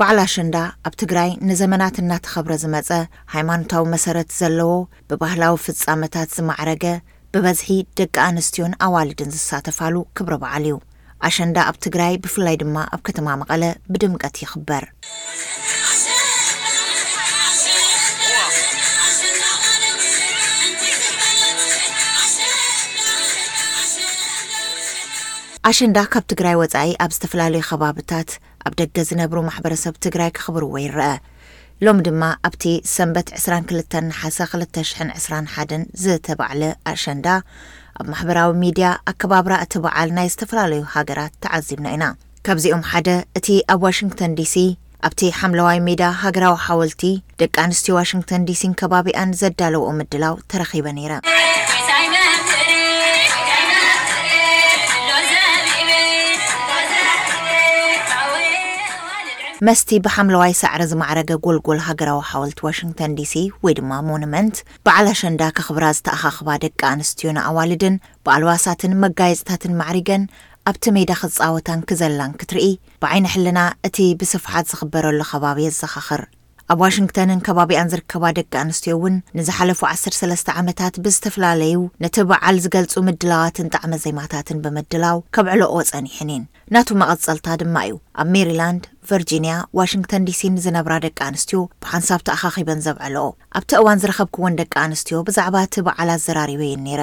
በዓል ኣሸንዳ ኣብ ትግራይ ንዘመናት እናተኸብረ ዝመፀ ሃይማኖታዊ መሰረት ዘለዎ ብባህላዊ ፍፃመታት ዝማዕረገ ብበዝሒ ደቂ ኣንስትዮን ኣዋልድን ዝሳተፋሉ ክብረ በዓል እዩ። ኣሸንዳ ኣብ ትግራይ ብፍላይ ድማ ኣብ ከተማ መቐለ ብድምቀት ይኽበር። ኣሸንዳ ካብ ትግራይ ወፃኢ ኣብ ዝተፈላለዩ ከባብታት ኣብ ደገ ዝነብሩ ማሕበረሰብ ትግራይ ከኽብርዎ ይረኣ። ሎሚ ድማ ኣብቲ ሰንበት ዕስራን ክልተን ነሓሰ ክልተ ሽሕን ዕስራን ሓደን ዝተባዕለ ኣሸንዳ ኣብ ማሕበራዊ ሚድያ ኣከባብራ እቲ በዓል ናይ ዝተፈላለዩ ሃገራት ተዓዚብና ኢና። ካብዚኦም ሓደ እቲ ኣብ ዋሽንግተን ዲሲ ኣብቲ ሓምለዋይ ሜዳ ሃገራዊ ሓወልቲ ደቂ ኣንስትዮ ዋሽንግተን ዲሲን ከባቢኣን ዘዳለውኦ ምድላው ተረኺበ ነይረ። መስቲ ብሓምለዋይ ሳዕሪ ዝማዕረገ ጎልጎል ሃገራዊ ሓወልቲ ዋሽንግተን ዲሲ ወይ ድማ ሞኑመንት በዓል ኣሸንዳ ከኽብራ ዝተኣኻኽባ ደቂ ኣንስትዮን ኣዋልድን ብኣልባሳትን መጋየፅታትን ማዕሪገን ኣብቲ ሜዳ ክፃወታን ክዘላን ክትርኢ ብዓይኒ ሕልና እቲ ብስፍሓት ዝኽበረሉ ከባቢ የዘኻኽር። ኣብ ዋሽንግተንን ከባቢኣን ዝርከባ ደቂ ኣንስትዮ እውን ንዝሓለፉ ዓሰርተ ሰለስተ ዓመታት ብዝተፈላለዩ ነቲ በዓል ዝገልጹ ምድላዋትን ጣዕመ ዜማታትን ብምድላው ከብዕለኦ ጸኒሐን እየን። ናቱ መቐጸልታ ድማ እዩ ኣብ ሜሪላንድ፣ ቨርጂንያ፣ ዋሽንግተን ዲሲን ዝነብራ ደቂ ኣንስትዮ ብሓንሳብ ተኣኻኺበን ዘብዐለኦ። ኣብቲ እዋን ዝረኸብክወን ደቂ ኣንስትዮ ብዛዕባ እቲ በዓል ኣዘራሪበየን ነይረ።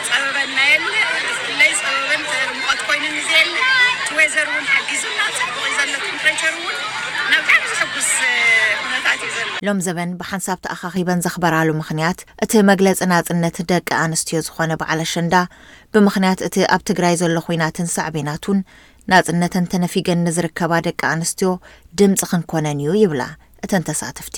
ጸበበና የለ ብፍለይ ጸበበን ተር ሙቀት ኮይኑኒ ዘየለ እቲ ዌዘር ውን ሓጊዙና ጽቡቅ እዩ ዘሎ ትምፕሬቸር ውን እና ብጣዕሚ ዘሕጉስ ኩነታት እዩ ዘሎ። ሎምዘበን ብሓንሳብ ተኣኻኺበን ዘኽበራሉ ምኽንያት እቲ መግለፂ ናፅነት ደቂ ኣንስትዮ ዝኾነ በዓል ኣሸንዳ ብምኽንያት እቲ ኣብ ትግራይ ዘሎ ኹናትን ሳዕቤናቱን ናፅነተን ተነፊገን ንዝርከባ ደቂ ኣንስትዮ ድምፂ ክንኮነን እዩ ይብላ እተን ተሳተፍቲ።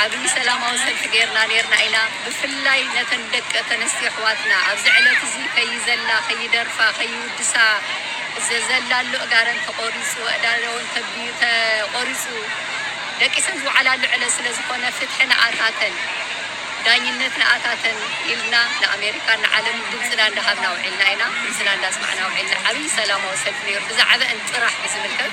ዓብይ ሰላማዊ ሰልፊ ገይርና ነይርና ኢና ብፍላይ ነተን ደቂ እተነስትዮ ኣሕዋትና ኣብዚ ዕለት እዚ ከይዘላ ከይደርፋ ከይውድሳ ዘዘላሉ እእጋረን ተቆሪፁ ኣእዳረወን ተቢዩ ተቆሪፁ ደቂሰን ዝውዓላሉ ዕለት ስለ ዝኾነ ፍትሒ ንኣታተን ዳኝነት ንኣታተን ኢልና ንኣሜሪካን ንዓለምን ድምፅና እንዳሃብና ውዒልና ኢና ድምፅና እንዳስማዕና ውዒልና ዓብይ ሰላማዊ ሰልፊ ነይሩ ብዛዕበእን ጥራሕ ብዝምልከት